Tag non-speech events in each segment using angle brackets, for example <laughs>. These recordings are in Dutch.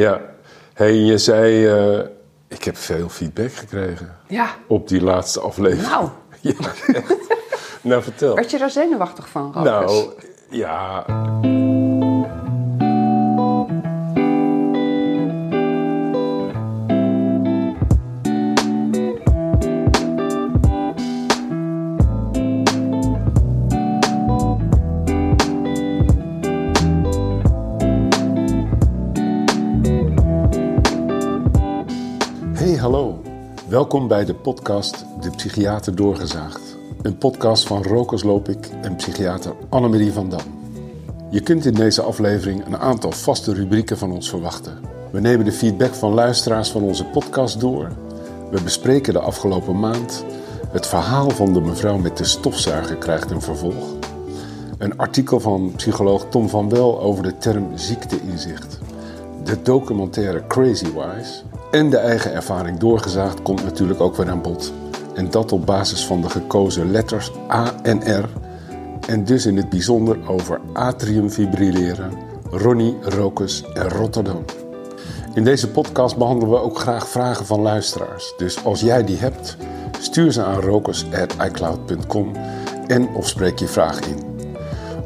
Ja. hey, je zei, eh, ik heb veel feedback gekregen Ja. op die laatste aflevering. Nou, <laughs> Ja, echt. nou, vertel. werd je daar zenuwachtig van, Rokus? Nou, ja. Welkom bij de podcast De Psychiater Doorgezaagd. Een podcast van Rokers Lopik en psychiater Annemarie van Dam. Je kunt in deze aflevering een aantal vaste rubrieken van ons verwachten. We nemen de feedback van luisteraars van onze podcast door. We bespreken de afgelopen maand. Het verhaal van de mevrouw met de stofzuiger krijgt een vervolg. Een artikel van psycholoog Tom van Wel over de term ziekteinzicht. De documentaire Crazy Wise en de eigen ervaring doorgezaagd komt natuurlijk ook weer aan bod. En dat op basis van de gekozen letters A en R. En dus in het bijzonder over atriumfibrilleren, Ronnie, Rokus en Rotterdam. In deze podcast behandelen we ook graag vragen van luisteraars. Dus als jij die hebt, stuur ze aan rokus.icloud.com en of spreek je vraag in.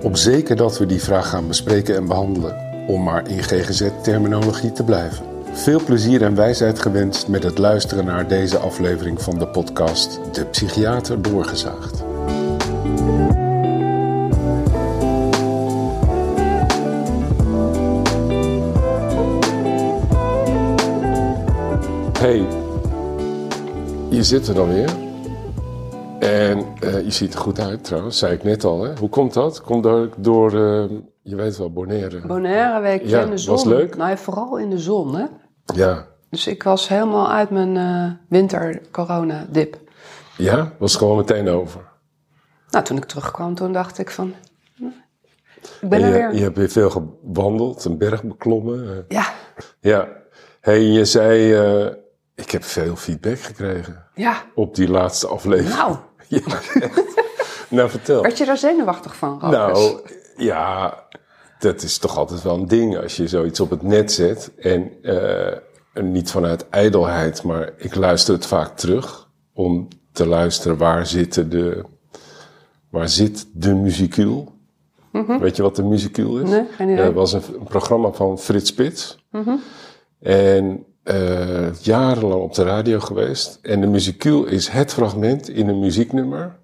Op zeker dat we die vraag gaan bespreken en behandelen, om maar in GGZ-terminologie te blijven. Veel plezier en wijsheid gewenst met het luisteren naar deze aflevering van de podcast De Psychiater Doorgezaagd. Hey, je zit er dan weer. En eh, je ziet er goed uit trouwens, zei ik net al. Hè? Hoe komt dat? Komt door, door eh, je weet wel, Bonaire. Bonaire weekje Ja, in de zon. was leuk. Nou, ja, vooral in de zon, hè. Ja. Dus ik was helemaal uit mijn eh winter-corona-dip. Ja, was gewoon meteen over. Nou, toen ik terugkwam, toen dacht ik van... hm, Ik ben En er je, weer. je hebt weer veel gewandeld, een berg beklommen. Ja, Ja. hey, je zei, eh, ik heb veel feedback gekregen ja. op die laatste aflevering. Nou, <laughs> Ja, echt. nou, vertel. werd je daar zenuwachtig van? Nou, ja, dat is toch altijd wel een ding als je zoiets op het net zet. En eh, niet vanuit ijdelheid, maar ik luister het vaak terug om te luisteren waar, zitten de, waar zit de muziekuul. Weet je wat de muziekuul is? Mhm. Nee, geen idee. Mhm. Dat was een, een programma van Frits Spits. En eh, jarenlang op de radio geweest. En de muziekuul is het fragment in een muzieknummer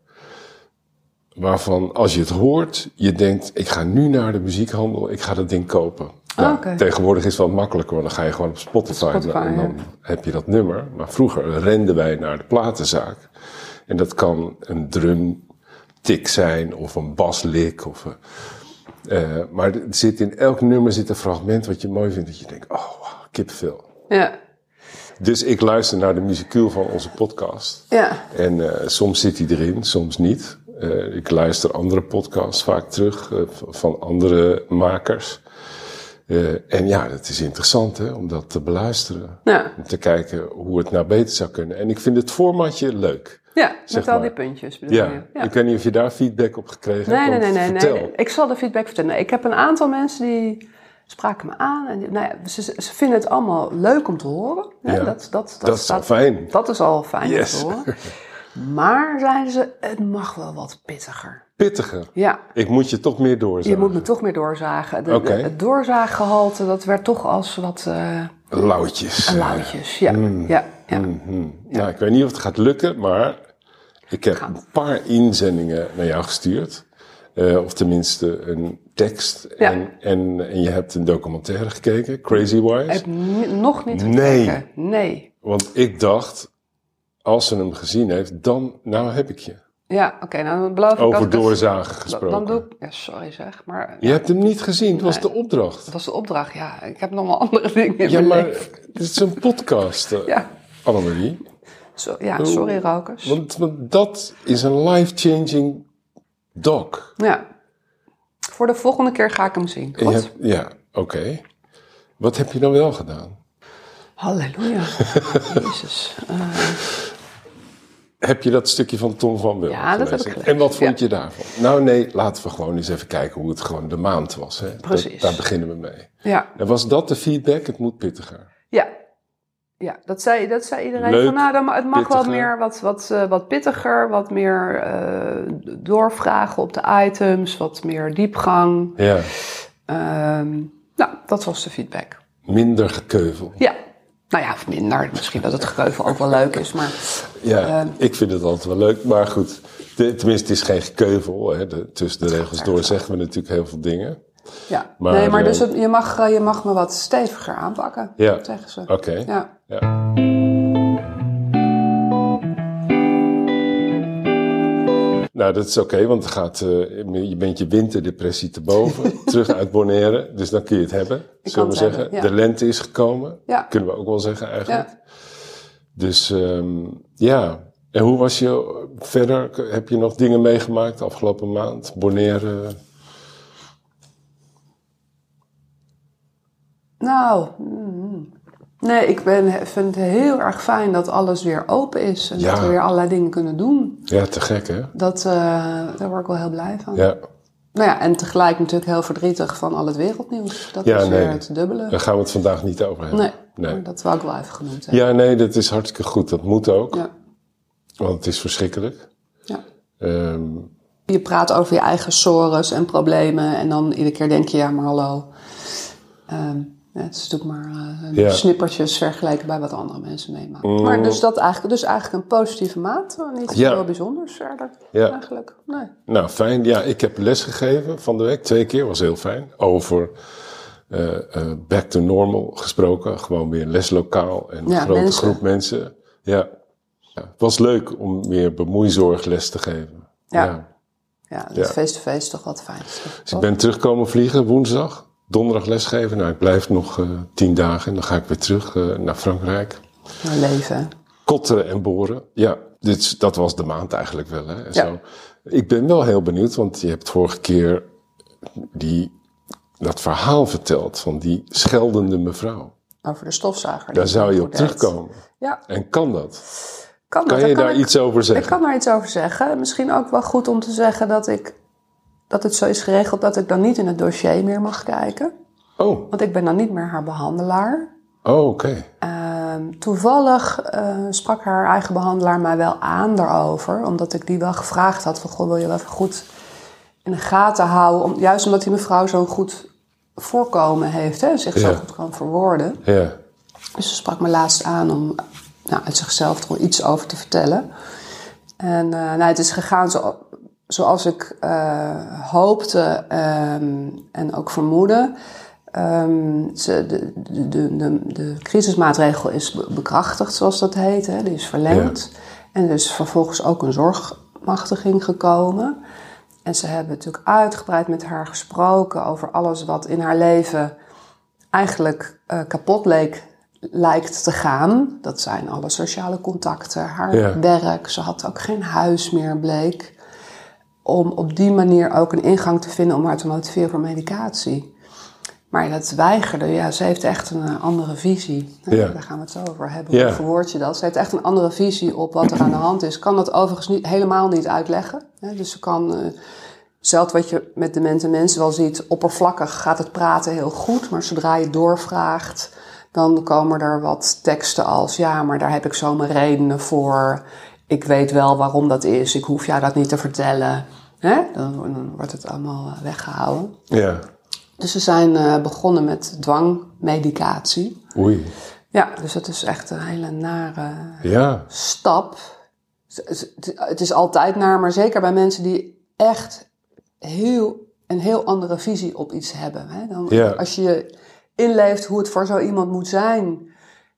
waarvan als je het hoort, je denkt, ik ga nu naar de muziekhandel, ik ga dat ding kopen. Nou, oké. Tegenwoordig is het wat makkelijker, want dan ga je gewoon op Spotify, Spotify, en dan ja. heb je dat nummer. Maar vroeger renden wij naar de platenzaak. En dat kan een drumtik zijn, of een baslik, of een, eh, maar er zit in elk nummer zit een fragment wat je mooi vindt, dat je denkt, oh, wow, kippenvel. Ja, Dus ik luister naar de muziekuul van onze podcast. ja. En eh, soms zit hij erin, soms niet. Eh, ik luister andere podcasts vaak terug eh, van andere makers. Eh, en ja, het is interessant hè, om dat te beluisteren. Ja, Om te kijken hoe het nou beter zou kunnen. En ik vind het formatje leuk. ja met al maar. die puntjes bedoel Ja, je? Ja. ik weet niet of je daar feedback op gekregen Nee, hebt. nee, nee, nee, nee. Ik zal de feedback vertellen. Ik heb een aantal mensen die spraken me aan. En die- nou ja, ze, ze vinden het allemaal leuk om te horen. Ja, Ja, dat, dat, Dat is al fijn. Dat is al fijn Yes. om te horen. <laughs> Maar zeiden ze, het mag wel wat pittiger. Pittiger. Ja, Ik moet je toch meer je doorzagen. moet me toch meer doorzagen. De, Oké. de- het doorzaaggehalte, dat werd toch als wat eh Lauwtjes. lauwtjes. Ja, Mm. ja, ja. Mhm. Nou, ik weet niet of het gaat lukken, maar ik heb een paar inzendingen naar jou gestuurd. Eh, of tenminste een tekst. Ja. En, en, en je hebt een documentaire gekeken, Crazy Wise. Ik heb nog niet Nee. gekeken. Nee. Want ik dacht, als ze hem gezien heeft, dan, nou heb ik je. Ja, oké, nou dan beloof ik Over het- doorzagen gesproken. Dan doe ik, ja, sorry zeg, maar Je hebt hem niet gezien, het was de opdracht. dat was de opdracht. Ja, ik heb nog wel <laughs> andere dingen in Ja, maar dit is een podcast, eh, <laughs> Ja, Annemarie. so, ja sorry Rokers. Want, want dat is een life-changing doc. Ja. Voor de volgende keer ga ik hem zien. Hebt- ja, oké. Wat heb je dan wel gedaan? Halleluja. <laughs> Jezus. Eh, Heb je dat stukje van Tom van Wil Ja, dat heb ik En wat vond ja. je daarvan? Nou nee, laten we gewoon eens even kijken hoe het gewoon de maand was. Hè? Dat- Precies. daar beginnen we mee. Ja, En was dat de feedback? Het moet pittiger. ja. Ja, dat zei, dat zei iedereen. Leuk, van, nou, dan, het mag pittiger. wel meer wat, wat, eh, wat pittiger, wat meer eh, doorvragen op de items, wat meer diepgang. Ja, Ehm, nou, dat was de feedback. minder gekeuvel. Ja, nou ja, of minder. Misschien dat het gekeuvel ook wel leuk is, maar Ja, Ehm. ik vind het altijd wel leuk. Maar goed, de- tenminste, het is geen gekeuvel. Hè? De, tussen de regels door zeggen we natuurlijk heel veel dingen. ja. Maar, nee, maar eh, dus het- je, mag, eh, je mag me wat steviger aanpakken, Ja. zeggen ze. Oké. Ja. Ja. Nou, dat is oké, want het gaat, eh, je bent je winterdepressie te boven, <laughs> terug uit Bonaire, dus dan kun je het hebben, zullen we zeggen. hebben, ja. De lente is gekomen, Ja. kunnen we ook wel zeggen eigenlijk. Ja. Dus ehm, ja, en hoe was je verder? Heb je nog dingen meegemaakt de afgelopen maand? Bonaire? Nou, mm, nee, ik ben, vind het heel erg fijn dat alles weer open is. En Ja. dat we weer allerlei dingen kunnen doen. Ja, te gek hè? Dat, eh, daar word ik wel heel blij van. Ja, Nou ja, en tegelijk natuurlijk heel verdrietig van al het wereldnieuws. Dat Ja, is weer nee. het dubbele. daar gaan we het vandaag niet over hebben. Nee, Nee. dat wou ik wel even genoemd hebben. Ja, nee, dat is hartstikke goed. Dat moet ook, Ja. want het is verschrikkelijk. Ja. Ehm, Je praat over je eigen sores en problemen. En dan iedere keer denk je, ja, maar hallo. Ehm, ja, het is natuurlijk maar eh, snippertjes vergeleken bij wat andere mensen meemaken. Maar dus dat eigenlijk, dus eigenlijk een positieve maat. eh, Niet Ja. veel bijzonders verder. Ja. Eigenlijk, nee. Nou, fijn. Ja, ik heb les gegeven van de week, twee keer, was heel fijn. Over eh, back to normal gesproken. Gewoon weer leslokaal en een grote mensen. groep mensen. Ja. ja. Het was leuk om weer bemoeizorg les te geven. Ja. Ja, het face-to-face toch wat fijnste. Dus ik ben terugkomen vliegen woensdag. Donderdag lesgeven. Nou, ik blijf nog eh, tien dagen en dan ga ik weer terug eh, naar Frankrijk. Mijn leven. Kotteren en boren. Ja, dit, dat was de maand eigenlijk wel. Hè? En Ja. Zo. Ik ben wel heel benieuwd, want je hebt vorige keer die, dat verhaal verteld van die scheldende mevrouw. Over de stofzuiger. Daar zou je ik op terugkomen. Ja, En kan dat? kan, dat. Kan je daar ik, iets over Ik zeggen? kan daar iets over zeggen. Misschien ook wel goed om te zeggen dat, ik, dat het zo is geregeld dat ik dan niet in het dossier meer mag kijken. Oh, Want ik ben dan niet meer haar behandelaar. oh oké. Ehm, toevallig eh, sprak haar eigen behandelaar mij wel aan daarover. Omdat ik die wel gevraagd had van... Goh, wil je wel even goed in de gaten houden? Om, juist omdat die mevrouw zo'n goed voorkomen heeft. Hè, zich zo goed kan verwoorden. Ja, Dus ze sprak me laatst aan om nou, uit zichzelf er iets over te vertellen. En eh, nou, het is gegaan zo, zoals ik eh, hoopte ehm, en ook vermoedde. Ehm, ze, de, de, de, de, crisismaatregel is be- bekrachtigd, zoals dat heet. Hè. Die is verlengd. En er is vervolgens ook een zorgmachtiging gekomen. En ze hebben natuurlijk uitgebreid met haar gesproken over alles wat in haar leven eigenlijk eh, kapot leek, lijkt te gaan. Dat zijn alle sociale contacten, haar Ja. werk. Ze had ook geen huis meer, bleek. Om op die manier ook een ingang te vinden om haar te motiveren voor medicatie. Maar dat weigerde. Ja, ze heeft echt een eh, andere visie. Nou, Ja. Daar gaan we het zo over hebben. Ja. Hoe verwoord je dat? Ze heeft echt een andere visie op wat er aan de hand is. Kan dat overigens niet, helemaal niet uitleggen. Hè? Dus ze kan... eh, Zelfs wat je met demente mensen wel ziet, oppervlakkig gaat het praten heel goed, maar zodra je doorvraagt, dan komen er wat teksten als: ja, maar daar heb ik zo mijn redenen voor. Ik weet wel waarom dat is. Ik hoef jou dat niet te vertellen. Hè? Dan, dan wordt het allemaal eh, weggehouden. ja. Dus ze zijn eh, begonnen met dwangmedicatie. Oei. Ja, dus dat is echt een hele nare Ja, stap. Het- is altijd naar, maar zeker bij mensen die echt heel, een heel andere visie op iets hebben. Hè? Dan, Ja. Als je inleeft hoe het voor zo iemand moet zijn,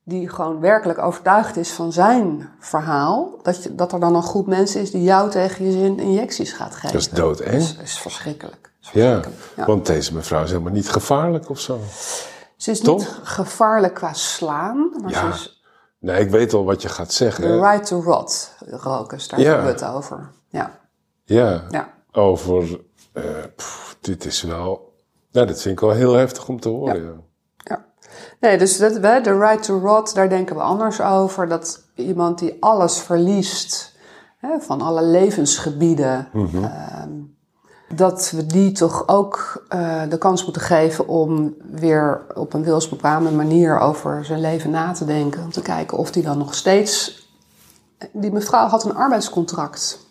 die gewoon werkelijk overtuigd is van zijn verhaal, dat, je, dat er dan een groep mensen is die jou tegen je zin injecties gaat geven. dat is doodeng. Dat is, is verschrikkelijk. Is Ja, verschrikkelijk. Ja. want deze mevrouw is helemaal niet gevaarlijk of zo. Ze is Toch? niet gevaarlijk qua slaan, maar Ja. ze is Nee, ik weet al wat je gaat zeggen. the right to rot, Rokus. Daar hebben we het over. Ja, Ja, ja. over... eh, pff, dit is wel... Nou, dat vind ik wel heel heftig om te horen. Nee, dus dat, we, de right to rot, daar denken we anders over. Dat iemand die alles verliest, hè, van alle levensgebieden. Ehm, dat we die toch ook eh, de kans moeten geven om weer op een wilsbekwame manier over zijn leven na te denken. Om te kijken of die dan nog steeds. Die mevrouw had een arbeidscontract.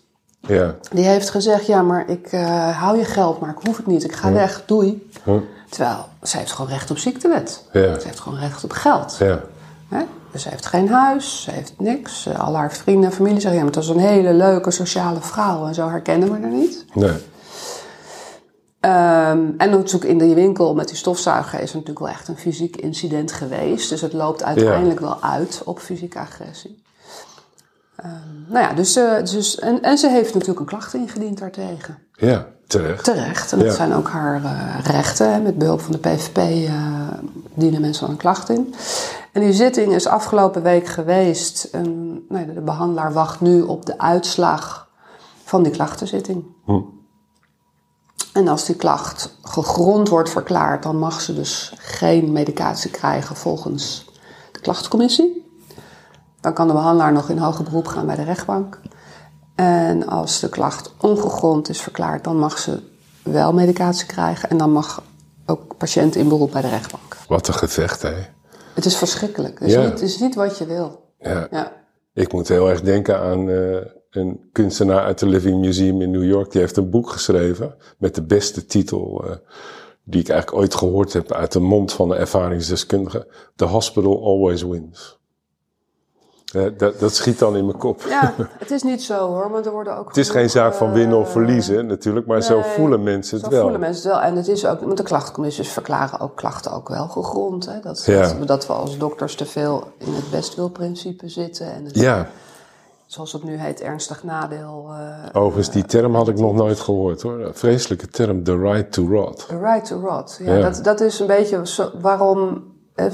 Ja. Die heeft gezegd: Ja, maar ik eh, hou je geld, maar ik hoef het niet. Ik ga weg, doei. Terwijl ze heeft gewoon recht op ziektewet. Ja. Ze heeft gewoon recht op geld. Ja. Hè? Dus ze heeft geen huis, ze heeft niks. Eh, Al haar vrienden en familie zeggen: Ja, maar het was een hele leuke sociale vrouw. En zo herkennen we haar niet. Nee. Ehm, en natuurlijk in die winkel met die stofzuiger is natuurlijk wel echt een fysiek incident geweest. Dus het loopt uiteindelijk wel uit op fysieke agressie. Ehm, nou ja, dus, eh, dus en, en ze heeft natuurlijk een klacht ingediend daartegen. Ja, terecht. Terecht. En dat Ja. zijn ook haar eh, rechten. Hè. Met behulp van de PVP eh, dienen mensen dan een klacht in. En die zitting is afgelopen week geweest. En, nou, ja, de behandelaar wacht nu op de uitslag van die klachtenzitting. Hm. En als die klacht gegrond wordt verklaard, dan mag ze dus geen medicatie krijgen volgens de klachtencommissie. Dan kan de behandelaar nog in hoger beroep gaan bij de rechtbank. En als de klacht ongegrond is verklaard, dan mag ze wel medicatie krijgen. En dan mag ook patiënt in beroep bij de rechtbank. Wat een gevecht, hè? Het is verschrikkelijk. Het is, Ja. niet, het is niet wat je wil. Ja. Ja. Ik moet heel erg denken aan eh, een kunstenaar uit het Living Museum in New York. Die heeft een boek geschreven met de beste titel eh, die ik eigenlijk ooit gehoord heb uit de mond van een ervaringsdeskundige. The Hospital Always Wins. Eh, dat, dat schiet dan in mijn kop. ja, het is niet zo hoor, want er worden ook. Het is geen zaak van winnen of verliezen natuurlijk, maar zo voelen mensen het Zo wel. voelen mensen het wel. En het is ook, want de klachtencommissies verklaren ook klachten ook wel gegrond. Hè? Dat, Ja. dat, dat we als dokters te veel in het bestwilprincipe zitten. En het, Ja, zoals het nu heet, ernstig nadeel. eh, overigens die term had ik nog nooit gehoord hoor. Een vreselijke term, the right to rot. The right to rot. Ja, Ja. Dat, dat is een beetje zo, waarom,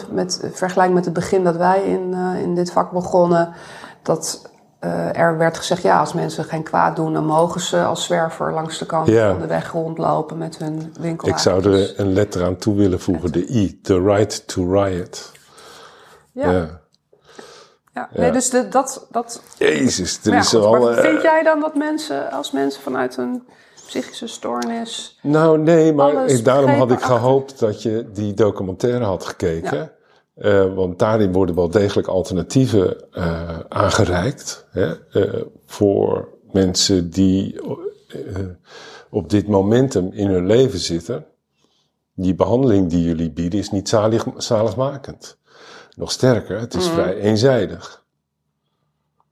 met vergelijking met het begin dat wij in, eh, in dit vak begonnen, dat eh, er werd gezegd, ja, als mensen geen kwaad doen, dan mogen ze als zwerver langs de kant Ja. van de weg rondlopen met hun winkel. Ik zou er een letter aan toe willen voegen, de I, the right to riot. Ja, ja. Ja. Nee, dus de, dat, dat Jezus, er is goed, al... maar eh, vind jij dan dat mensen, als mensen vanuit een psychische stoornis... Nou, nee, maar ik, daarom had ik achter- gehoopt dat je die documentaire had gekeken. Eh, want daarin worden wel degelijk alternatieven eh, aangereikt. Hè, eh, voor mensen die op dit momentum in hun leven zitten. Die behandeling die jullie bieden is niet zalig, zaligmakend. Nog sterker, het is Mhm. vrij eenzijdig.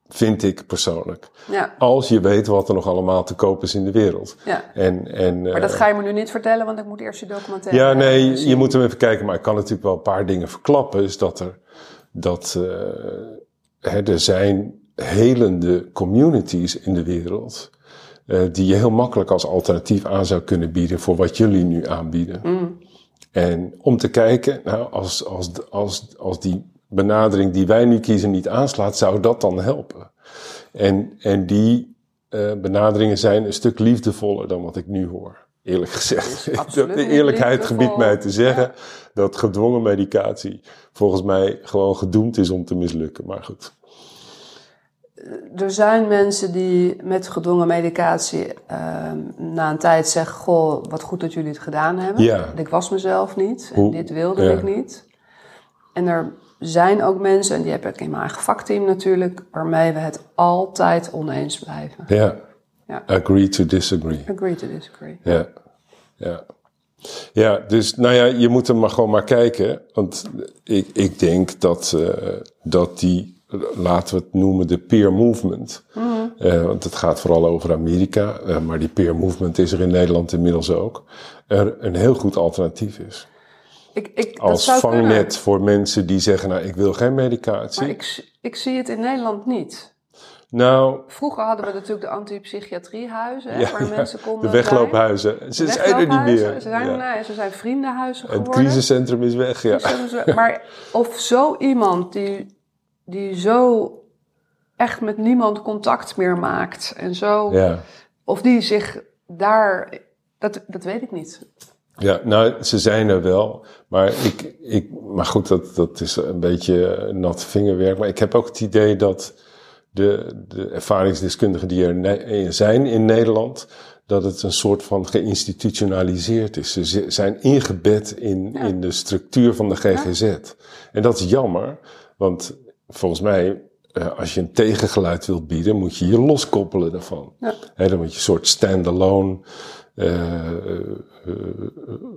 Vind ik persoonlijk. Ja, Als je weet wat er nog allemaal te koop is in de wereld. ja. En, en, Maar dat eh, ga je me nu niet vertellen, want ik moet eerst je documentaire ja, nee, zien. je moet hem even kijken. Maar ik kan natuurlijk wel een paar dingen verklappen. Is dat er, dat, eh, hè, er zijn helende communities in de wereld. eh, die je heel makkelijk als alternatief aan zou kunnen bieden voor wat jullie nu aanbieden. Mm. En om te kijken, nou, als, als, als, als die benadering die wij nu kiezen niet aanslaat, zou dat dan helpen? En, en die eh, benaderingen zijn een stuk liefdevoller dan wat ik nu hoor. Eerlijk gezegd. <laughs> de eerlijkheid gebiedt mij te zeggen dat gedwongen medicatie volgens mij gewoon gedoemd is om te mislukken. Maar goed. Er zijn mensen die met gedwongen medicatie ehm, na een tijd zeggen: Goh, wat goed dat jullie het gedaan hebben. Ja. Ik was mezelf niet en Hoe- dit wilde ja. ik niet. En er zijn ook mensen, en die heb ik in mijn eigen vakteam natuurlijk, waarmee we het altijd oneens blijven. Ja. Ja. Agree to disagree. Agree to disagree. Ja, ja. Ja, dus nou ja, je moet er maar gewoon maar kijken. Want ik, ik denk dat, eh, dat die, laten we het noemen, de peer movement. eh, want het gaat vooral over Amerika, eh, maar die peer movement is er in Nederland inmiddels ook. Er een heel goed alternatief is. Ik, ik, dat Als vangnet kunnen, voor mensen die zeggen, nou ik wil geen medicatie. Maar ik, ik zie het in Nederland niet. Nou, Vroeger hadden we natuurlijk de antipsychiatriehuizen, ja, waar mensen konden de zijn. wegloophuizen. Ze zijn er niet meer. Ze zijn, Ja. nee, ze zijn vriendenhuizen Het geworden. crisiscentrum is weg, ja. Maar of zo iemand die, die zo echt met niemand contact meer maakt en zo, of die zich daar, dat, dat weet ik niet. Ja, nou, ze zijn er wel. Maar, ik, ik, maar goed, dat, dat is een beetje nat vingerwerk. Maar ik heb ook het idee dat, de, de ervaringsdeskundigen die er zijn in Nederland, dat het een soort van geïnstitutionaliseerd is. Ze zijn ingebed in, in de structuur van de GGZ. En dat is jammer, want volgens mij, eh, als je een tegengeluid wilt bieden, moet je je loskoppelen daarvan. Ja. dan moet je een soort standalone uh,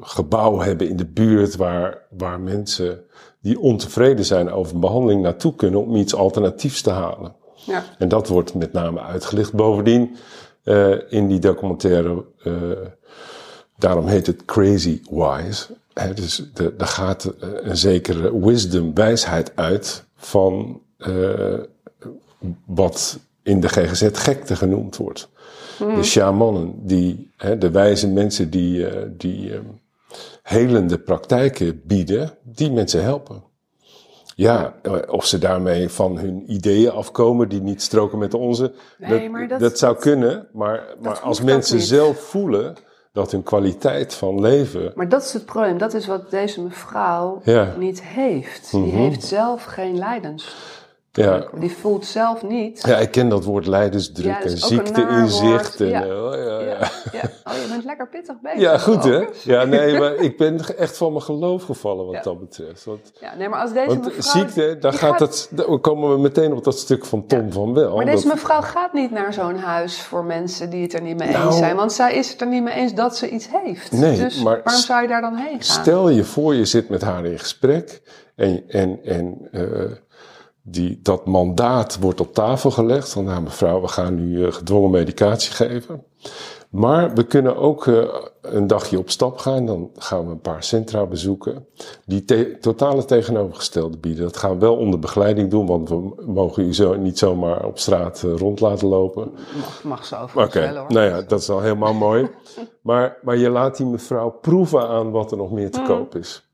gebouw hebben in de buurt waar, waar mensen die ontevreden zijn over behandeling naartoe kunnen om iets alternatiefs te halen. Ja. En dat wordt met name uitgelicht. Bovendien, uh, in die documentaire, uh, daarom heet het Crazy Wise. Hè, dus de, daar gaat een zekere wisdom, wijsheid uit van uh, wat in de GGZ gekte genoemd wordt. Mm. De shamanen, die, hè, de wijze mensen die, die um, helende praktijken bieden, die mensen helpen. Ja, of ze daarmee van hun ideeën afkomen die niet stroken met de onze. Nee, dat, dat, dat, zou kunnen, maar, maar als mensen zelf voelen dat hun kwaliteit van leven. Maar dat is het probleem. Dat is wat deze mevrouw niet heeft. Die mhm. heeft zelf geen lijdens. Ja. Die voelt zelf niet. Ja, ik ken dat woord leidersdruk en ziekteinzicht. En, ja. Oh, ja, ja. ja. Oh, je bent lekker pittig bezig. Ja, goed hè? Ja, nee, maar ik ben echt van mijn geloof gevallen wat dat betreft. Want, ja, nee, maar als deze want mevrouw... ziekte, daar gaat het, dan komen we meteen op dat stuk van Tom van Wel. Maar deze mevrouw gaat niet naar zo'n huis voor mensen die het er niet mee nou, eens zijn. Want zij is het er niet mee eens dat ze iets heeft. Nee, dus maar waarom zou je daar dan heen gaan? Stel je voor, je zit met haar in gesprek en... en, en uh, die, dat mandaat wordt op tafel gelegd. Van nou mevrouw, we gaan nu uh, gedwongen medicatie geven. Maar we kunnen ook uh, een dagje op stap gaan. Dan gaan we een paar centra bezoeken. Die te totale tegenovergestelde bieden. Dat gaan we wel onder begeleiding doen. Want we mogen u zo, niet zomaar op straat uh, rond laten lopen. Mag, mag zo Oké, okay. nou ja, dat is al helemaal mooi. Maar, maar je laat die mevrouw proeven aan wat er nog meer te mm. koop is.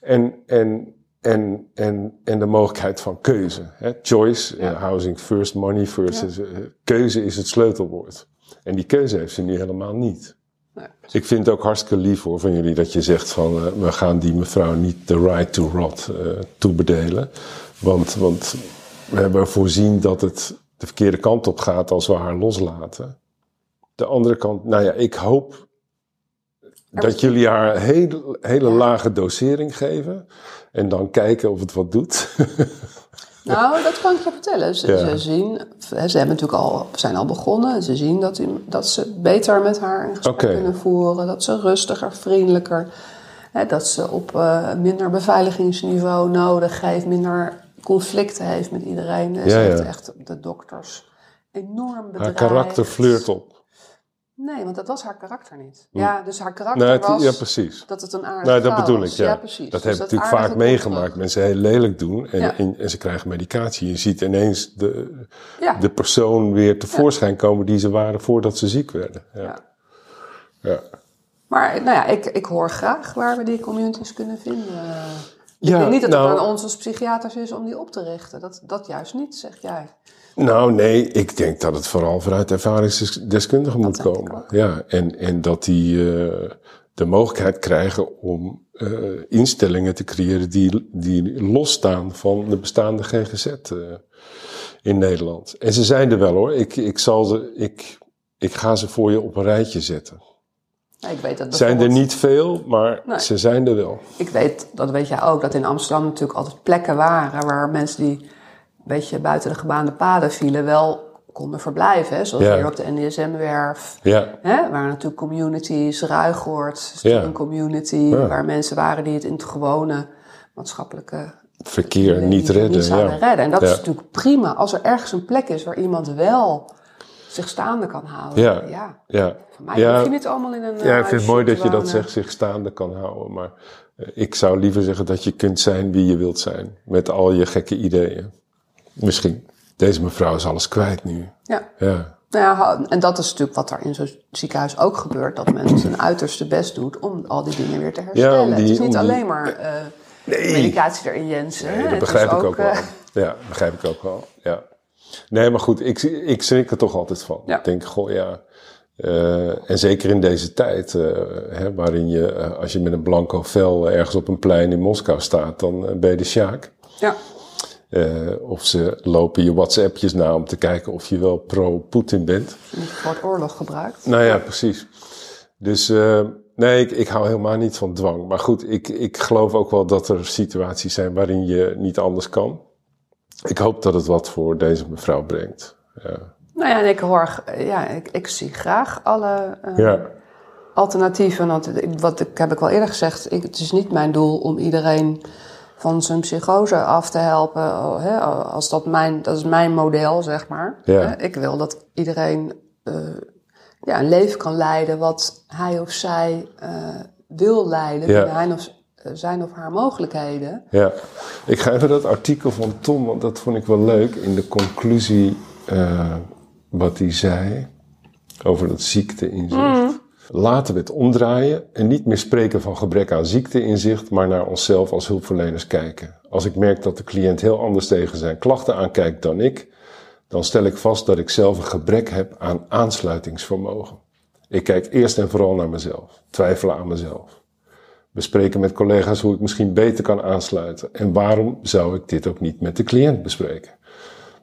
En, en en, en, en de mogelijkheid van keuze. Hè? Choice, ja. uh, housing first, money first. Is, uh, keuze is het sleutelwoord. En die keuze heeft ze nu helemaal niet. Nee. Ik vind het ook hartstikke lief hoor van jullie dat je zegt van uh, we gaan die mevrouw niet de right to rot toebedelen. Want, want we hebben voorzien dat het de verkeerde kant op gaat als we haar loslaten. De andere kant, nou ja, ik hoop dat jullie haar hele, hele lage dosering geven. En dan kijken of het wat doet. <laughs> nou, dat kan ik je vertellen. Ze, ze zien, ze hebben natuurlijk al, zijn al begonnen. Ze zien dat, dat ze beter met haar in gesprek kunnen voeren. Dat ze rustiger, vriendelijker. Hè, dat ze op uh, minder beveiligingsniveau nodig heeft. Minder conflicten heeft met iedereen. Ze heeft echt de dokters enorm bedreigd. Haar karakter fleurt op. Nee, want dat was haar karakter niet. Hm. Ja, dus haar karakter was ja, precies. dat het een aardige Nou, dat bedoel ik, ja. precies. Dat dus heb ik natuurlijk vaak meegemaakt. Mensen heel lelijk doen en, en, ze krijgen medicatie. Je ziet ineens de, de persoon weer tevoorschijn komen die ze waren voordat ze ziek werden. Ja. ja. Maar nou ja, ik, ik hoor graag waar we die communities kunnen vinden. Ik ja, denk niet dat het nou, aan ons als psychiaters is om die op te richten. Dat, dat juist niet, zeg jij. Nou, nee, ik denk dat het vooral vanuit ervaringsdeskundigen moet komen. Ja, en, en dat die uh, de mogelijkheid krijgen om uh, instellingen te creëren die, die losstaan van de bestaande GGZ uh, eh, in Nederland. En ze zijn er wel hoor. Ik, ik, zal ze, ik, ik ga ze voor je op een rijtje zetten. Ik weet dat zijn er niet veel, maar ze zijn er wel. Ik weet, dat weet jij ook, dat in Amsterdam natuurlijk altijd plekken waren waar mensen die beetje buiten de gebaande paden vielen, wel konden verblijven. Hè? Zoals hier op de NDSM-werf. Ja. Hè? Waar natuurlijk communities, Ruigoord, ja. een community, waar mensen waren die het in het gewone maatschappelijke verkeer niet redden. Niet ja. redden. En dat is natuurlijk prima als er ergens een plek is waar iemand wel zich staande kan houden. Ja. ja. ja. Voor mij ja. je niet allemaal in een. Ja, ik vind het mooi dat je dat zegt, zich staande kan houden. Maar eh, ik zou liever zeggen dat je kunt zijn wie je wilt zijn. Met al je gekke ideeën. Misschien. Deze mevrouw is alles kwijt nu. Ja. ja. Nou ja, en dat is natuurlijk wat er in zo'n ziekenhuis ook gebeurt. Dat men zijn uiterste best doet om al die dingen weer te herstellen. Ja, die, het is niet alleen maar uh, nee. medicatie erin jensen. Nee, dat begrijp ik ook, wel. Uh, ja, begrijp ik ook wel. Ja. Nee, maar goed, ik, ik schrik er toch altijd van. Ja. Ik denk, goh, ja... Uh, en zeker in deze tijd, hè, waarin je, als je met een blanco vel ergens op een plein in Moskou staat, dan ben je de Sjaak. Ja. Eh, of ze lopen je WhatsAppjes na om te kijken of je wel pro-Poetin bent. Niet het oorlog gebruikt. Nou ja, precies. Dus eh, nee, ik, ik hou helemaal niet van dwang. Maar goed, ik, ik geloof ook wel dat er situaties zijn waarin je niet anders kan. Ik hoop dat het wat voor deze mevrouw brengt. Ja. Nou ja, en ik hoor, ja, ik, ik zie graag alle eh, Ja. alternatieven. Want ik- wat ik, heb ik wel eerder gezegd, ik, het is niet mijn doel om iedereen van zijn psychose af te helpen. oh, Hè, als dat, mijn, dat is mijn model, zeg maar. Ja. Hè, Ik wil dat iedereen eh, ja, een leven kan leiden wat hij of zij eh, wil leiden. Ja. hij of, eh, zijn of haar mogelijkheden. Ja, ik ga even dat artikel van Tom, want dat vond ik wel leuk. In de conclusie eh, wat hij zei over dat ziekteinzicht. Laten we het omdraaien en niet meer spreken van gebrek aan ziekteinzicht, maar naar onszelf als hulpverleners kijken. Als ik merk dat de cliënt heel anders tegen zijn klachten aankijkt dan ik, dan stel ik vast dat ik zelf een gebrek heb aan aansluitingsvermogen. Ik kijk eerst en vooral naar mezelf, twijfelen aan mezelf bespreken met collega's hoe ik misschien beter kan aansluiten. En waarom zou ik dit ook niet met de cliënt bespreken?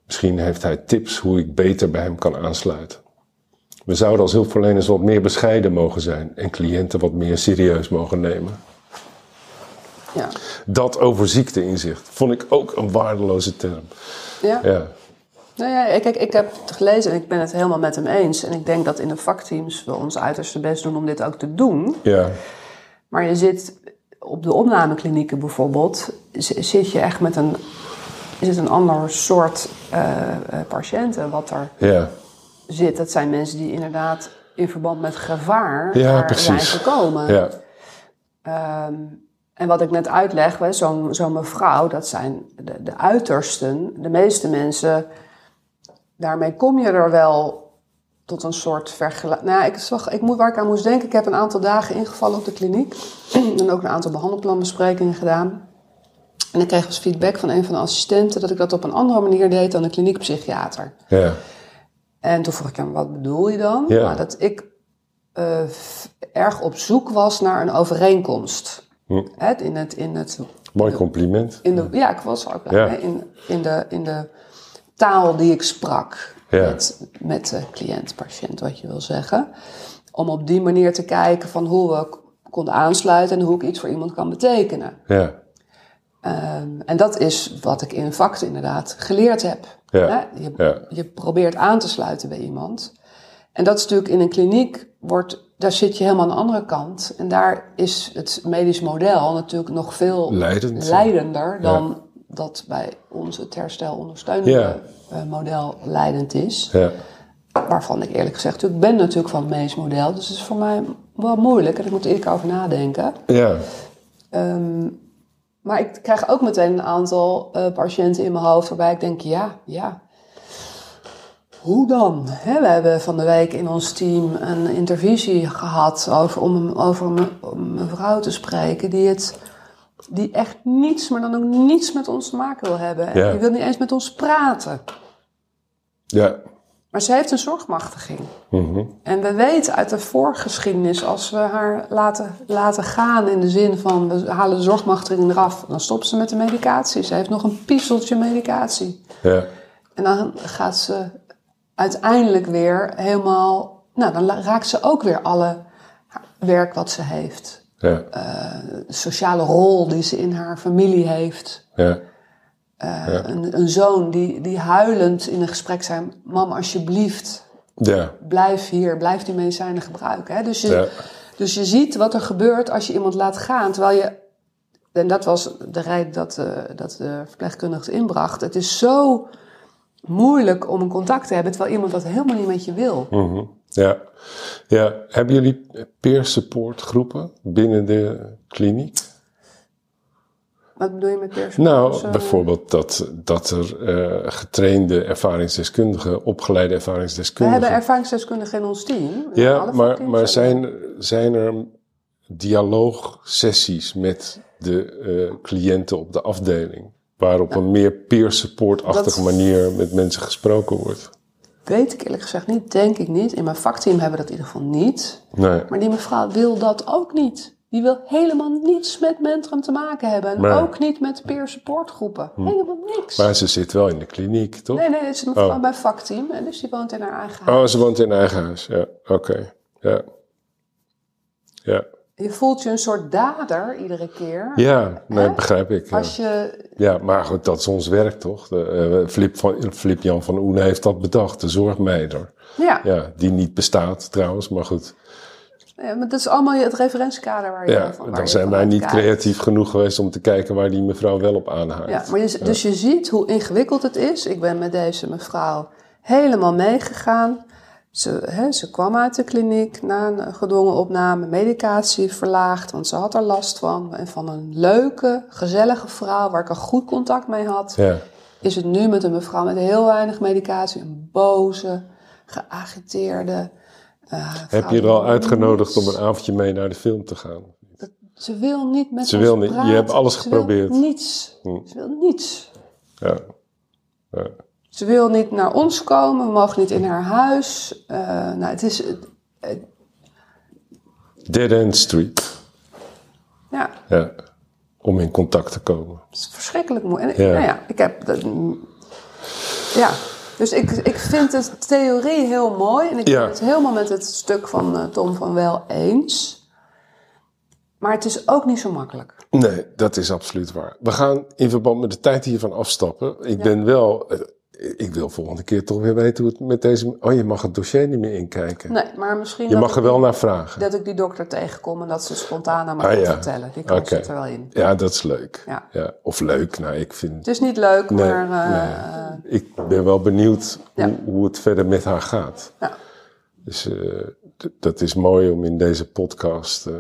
Misschien heeft hij tips hoe ik beter bij hem kan aansluiten. We zouden als hulpverleners wat meer bescheiden mogen zijn en cliënten wat meer serieus mogen nemen. Ja. Dat over ziekteinzicht vond ik ook een waardeloze term. Ja. Ja, Nou ja, kijk, ik heb het gelezen en ik ben het helemaal met hem eens. En ik denk dat in de vakteams we ons uiterste best doen om dit ook te doen. ja, Maar je zit op de opnameklinieken bijvoorbeeld, zit je echt met een, is het een ander soort eh, eh, patiënten wat er ja, zit. Dat zijn mensen die inderdaad in verband met gevaar Ja, zijn gekomen. ja, Ehm, en wat ik net uitleg, zo'n zo'n mevrouw, dat zijn de, de uitersten. De meeste mensen, daarmee kom je er wel tot een soort vergelijking. Nou ja, ik, zag, ik moet, waar ik aan moest denken, ik heb een aantal dagen ingevallen op de kliniek. <clears throat> en ook een aantal behandelplanbesprekingen gedaan. En ik kreeg als feedback van een van de assistenten dat ik dat op een andere manier deed dan de kliniekpsychiater. ja, En toen vroeg ik hem, wat bedoel je dan? Ja. Nou, dat ik eh, erg op zoek was naar een overeenkomst. Hm. Hè, in het, in het, mooi compliment. in de, ja, ik was ook blij Ja. mee. In, in, de, in de taal die ik sprak Ja. met, met de cliënt, patiënt, wat je wil zeggen. Om op die manier te kijken van hoe we konden aansluiten en hoe ik iets voor iemand kan betekenen. Ja, Ehm, en dat is wat ik in VACT inderdaad geleerd heb. Ja, Hè? Je, ja. je probeert aan te sluiten bij iemand. En dat is natuurlijk in een kliniek, wordt, daar zit je helemaal aan de andere kant. En daar is het medisch model natuurlijk nog veel Leidend. leidender dan dat bij ons het herstelondersteunende Ja. eh, model leidend is. ja, Waarvan ik eerlijk gezegd, ik ben natuurlijk van het medisch model. Dus het is voor mij wel moeilijk en ik moet er eerlijk over nadenken. ja, Ehm, maar ik krijg ook meteen een aantal eh, patiënten in mijn hoofd waarbij ik denk, ja, ja. Hoe dan? We hebben van de week in ons team een intervisie gehad over, om, over een, om een vrouw te spreken die, het, die echt niets, maar dan ook niets met ons te maken wil hebben. En Ja. Die wil niet eens met ons praten. ja. Maar ze heeft een zorgmachtiging. Mhm. En we weten uit de voorgeschiedenis, als we haar laten, laten gaan in de zin van we halen de zorgmachtiging eraf, dan stopt ze met de medicatie. Ze heeft nog een pieseltje medicatie. ja, En dan gaat ze uiteindelijk weer helemaal, nou dan raakt ze ook weer alle werk wat ze heeft. ja, De sociale rol die ze in haar familie heeft. ja, Eh, een, een zoon die, die huilend in een gesprek zei, mam alsjeblieft, ja, blijf hier, blijf die medicijnen gebruiken. Hè? Dus, je, Ja. dus je ziet wat er gebeurt als je iemand laat gaan. Terwijl je, en dat was de reden dat, eh, dat de verpleegkundige het inbracht. Het is zo moeilijk om een contact te hebben, terwijl iemand dat helemaal niet met je wil. Mhm. ja. ja. Hebben jullie peer support groepen binnen de kliniek? Wat bedoel je met peer Nou, bijvoorbeeld dat, dat er eh, getrainde ervaringsdeskundigen, opgeleide We ervaringsdeskundigen. hebben ervaringsdeskundigen in ons team. ja, maar, maar zijn, zijn er dialoogsessies met de eh, cliënten op de afdeling? Waar op een meer peer support-achtige manier met mensen gesproken wordt? Weet ik eerlijk gezegd niet, denk ik niet. In mijn vakteam hebben we dat in ieder geval niet. Nee. Maar die mevrouw wil dat ook niet. Die wil helemaal niets met Mentrum te maken hebben. En ook niet met peer supportgroepen. Helemaal niks. Maar ze zit wel in de kliniek, toch? Nee, nee, het is Oh. bij vakteam. En dus die woont in haar eigen huis. Oh, ze woont in eigen huis. Ja, oké. Ja. Ja. Je voelt je een soort dader iedere keer. Ja, nee, Hè? begrijp ik. Ja. Als je... ja, maar goed, dat is ons werk, toch? De, eh, Flip, van, Flip Jan van Oene heeft dat bedacht, de zorgmeider. Ja, Ja, die niet bestaat trouwens, maar goed. Ja, maar dat is allemaal het referentiekader waar je Ja, van waar dan je zijn wij niet creatief genoeg geweest om te kijken waar die mevrouw wel op aanhaakt. Ja, maar je, dus je ziet hoe ingewikkeld het is. Ik ben met deze mevrouw helemaal meegegaan. Ze, hè, ze kwam uit de kliniek na een gedwongen opname, medicatie verlaagd, want ze had er last van. En van een leuke, gezellige vrouw waar ik een goed contact mee had, Ja, is het nu met een mevrouw met heel weinig medicatie, een boze, geagiteerde. Eh, Heb je er al uitgenodigd om een avondje mee naar de film te gaan? Ze wil niet met Ze wil niet. Je hebt alles Ze wil geprobeerd. Hm. niets. Ze wil niets. Ja. ja. Ze wil niet naar ons komen, we mogen niet in haar huis. Eh, nou, het is, Dead End Street. ja, Ja. Om in contact te komen. het is verschrikkelijk mooi. En, Ja. Nou ja, ik heb, dat, ja, dus ik, ik vind de theorie heel mooi en ik Ja. ben het helemaal met het stuk van eh, Tom van Wel eens. Maar het is ook niet zo makkelijk. Nee, dat is absoluut waar. We gaan in verband met de tijd hiervan afstappen. Ik ben wel. Eh, Ik wil volgende keer toch weer weten hoe het met deze. Oh, je mag het dossier niet meer inkijken. Nee, maar misschien Je mag ik, er wel naar vragen. dat ik die dokter tegenkom en dat ze spontaan aan me Ah, ja. vertellen. Die kans zit er wel in. Ja, dat is leuk. Ja. Of leuk. Nou, ik vind. Het is niet leuk, Nee, maar eh, nee. Ik ben wel benieuwd Ja. hoe, hoe het verder met haar gaat. ja. Dus eh, d- dat is mooi om in deze podcast. eh,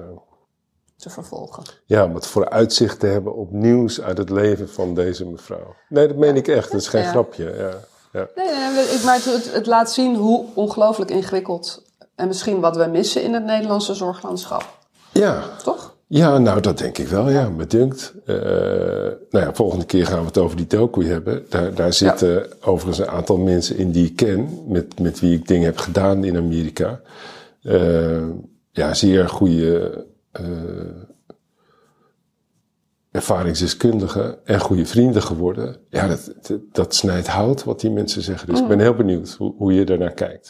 te vervolgen. ja, om het vooruitzicht te hebben op nieuws uit het leven van deze mevrouw. Nee, dat meen ik echt. Dat is geen Ja. grapje. Ja. Ja. Nee, nee, ik, maar het, het laat zien hoe ongelooflijk ingewikkeld en misschien wat we missen in het Nederlandse zorglandschap. ja. Toch? Ja, nou dat denk ik wel, ja, me dunkt. Eh, nou ja, volgende keer gaan we het over die docu hebben. Daar, daar zitten overigens een aantal mensen in die ik ken, met, met wie ik dingen heb gedaan in Amerika. Eh, ja, zeer goede ervaringsdeskundigen en goede vrienden geworden. Ja, dat, dat, dat snijdt hout wat die mensen zeggen. Dus ik ben heel benieuwd hoe, hoe je ernaar kijkt.